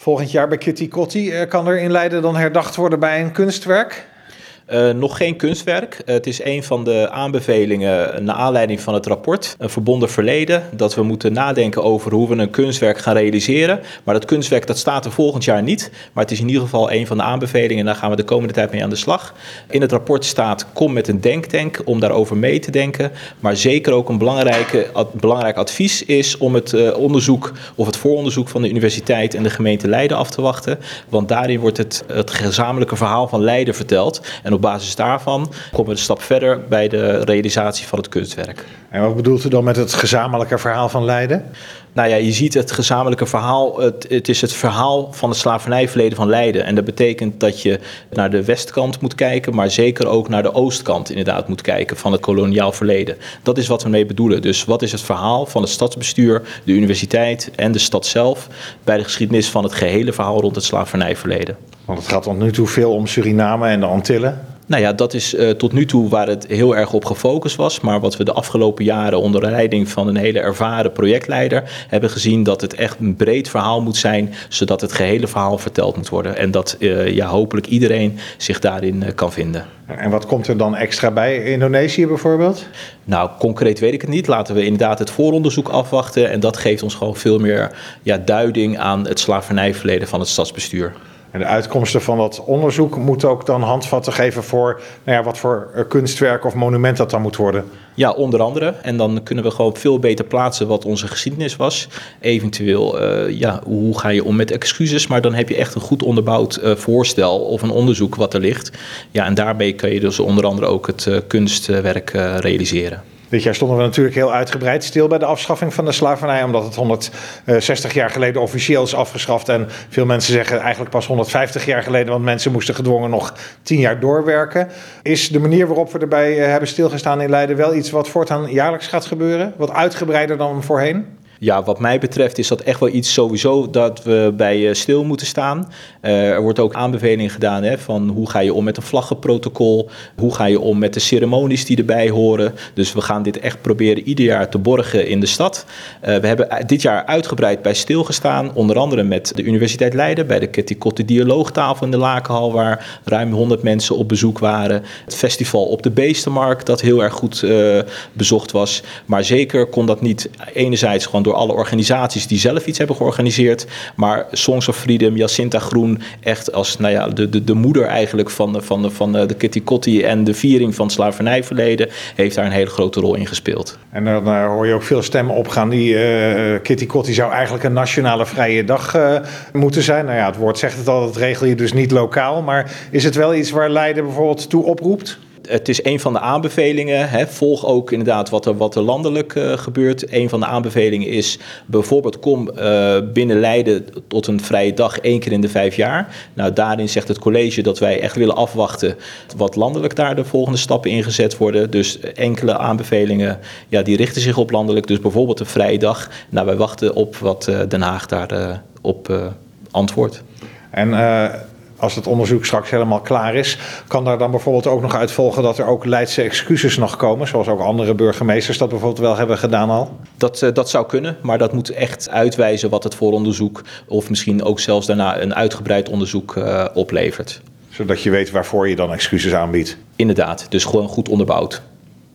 Volgend jaar bij Kitty Kotti eh, kan er in Leiden dan herdacht worden bij een kunstwerk? Uh, nog geen kunstwerk. het is een van de aanbevelingen naar aanleiding van het rapport Een Verbonden Verleden. Dat we moeten nadenken over hoe we een kunstwerk gaan realiseren. Maar dat kunstwerk dat staat er volgend jaar niet. Maar het is in ieder geval een van de aanbevelingen. En daar gaan we de komende tijd mee aan de slag. In het rapport staat: kom met een denktank om daarover mee te denken. Maar zeker ook een belangrijke, belangrijk advies is om het uh, onderzoek of het vooronderzoek van de universiteit en de gemeente Leiden af te wachten. Want daarin wordt het, het gezamenlijke verhaal van Leiden verteld. En op basis daarvan komen we een stap verder bij de realisatie van het kunstwerk. En wat bedoelt u dan met het gezamenlijke verhaal van Leiden? Nou ja, je ziet het gezamenlijke verhaal. Het, het, is het verhaal van het slavernijverleden van Leiden. En dat betekent dat je naar de westkant moet kijken, maar zeker ook naar de oostkant inderdaad moet kijken van het koloniaal verleden. Dat is wat we mee bedoelen. Dus wat is het verhaal van het stadsbestuur, de universiteit en de stad zelf bij de geschiedenis van het gehele verhaal rond het slavernijverleden? Want het gaat tot nu toe veel om Suriname en de Antillen. Nou ja, dat is uh, tot nu toe waar het heel erg op gefocust was. Maar wat we de afgelopen jaren onder de leiding van een hele ervaren projectleider hebben gezien, dat het echt een breed verhaal moet zijn, zodat het gehele verhaal verteld moet worden. En dat uh, ja, hopelijk iedereen zich daarin uh, kan vinden. En wat komt er dan extra bij Indonesië bijvoorbeeld? Nou, concreet weet ik het niet. Laten we inderdaad het vooronderzoek afwachten. En dat geeft ons gewoon veel meer ja, duiding aan het slavernijverleden van het stadsbestuur. En de uitkomsten van dat onderzoek moeten ook dan handvatten geven voor nou ja, wat voor eh, kunstwerk of monument dat dan moet worden. Ja, onder andere. En dan kunnen we gewoon veel beter plaatsen wat onze geschiedenis was. Eventueel, uh, ja, hoe ga je om met excuses? Maar dan heb je echt een goed onderbouwd uh, voorstel of een onderzoek wat er ligt. Ja, en daarbij kun je dus onder andere ook het kunstwerk realiseren. Dit jaar stonden we natuurlijk heel uitgebreid stil bij de afschaffing van de slavernij, omdat het 160 jaar geleden officieel is afgeschaft. En veel mensen zeggen eigenlijk pas 150 jaar geleden, want mensen moesten gedwongen nog 10 jaar doorwerken. Is de manier waarop we erbij eh, hebben stilgestaan in Leiden wel iets wat voortaan jaarlijks gaat gebeuren? Wat uitgebreider dan voorheen? Ja, wat mij betreft is dat echt wel iets sowieso dat we bij eh, stil moeten staan. Uh, er wordt ook aanbeveling gedaan hè, van hoe ga je om met een vlaggenprotocol, hoe ga je om met de ceremonies die erbij horen. Dus we gaan dit echt proberen ieder jaar te borgen in de stad. Uh, we hebben dit jaar uitgebreid bij stilgestaan, onder andere met de Universiteit Leiden, bij de Ketikotte Dialoogtafel in de Lakenhal, waar ruim 100 mensen op bezoek waren. Het festival op de Beestenmarkt, dat heel erg goed bezocht was. Maar zeker kon dat niet enerzijds gewoon door door alle organisaties die zelf iets hebben georganiseerd. Maar Songs of Freedom, Jacinta Groen, echt als nou ja, de, de, de moeder eigenlijk van, de, van, de, van de Kitty Kotti en de viering van slavernijverleden, heeft daar een hele grote rol in gespeeld. En dan uh, hoor je ook veel stemmen opgaan die uh, Kitty Kotti zou eigenlijk een nationale vrije dag moeten zijn. Nou ja, het woord zegt het al, dat regel je dus niet lokaal. Maar is het wel iets waar Leiden bijvoorbeeld toe oproept? Het is een van de aanbevelingen. Hè, volg ook inderdaad wat er, wat er landelijk uh, gebeurt. Een van de aanbevelingen is bijvoorbeeld kom uh, binnen Leiden tot een vrije dag één keer in de vijf jaar. Nou, daarin zegt het college dat wij echt willen afwachten wat landelijk daar de volgende stappen ingezet worden. Dus enkele aanbevelingen ja, die richten zich op landelijk. Dus bijvoorbeeld een vrije dag. Nou, wij wachten op wat uh, Den Haag daarop op antwoordt. En als het onderzoek straks helemaal klaar is, kan daar dan bijvoorbeeld ook nog uit volgen dat er ook Leidse excuses nog komen, zoals ook andere burgemeesters dat bijvoorbeeld wel hebben gedaan al? Dat, uh, dat zou kunnen, maar dat moet echt uitwijzen wat het vooronderzoek of misschien ook zelfs daarna een uitgebreid onderzoek uh, oplevert. Zodat je weet waarvoor je dan excuses aanbiedt. Inderdaad, dus gewoon goed onderbouwd.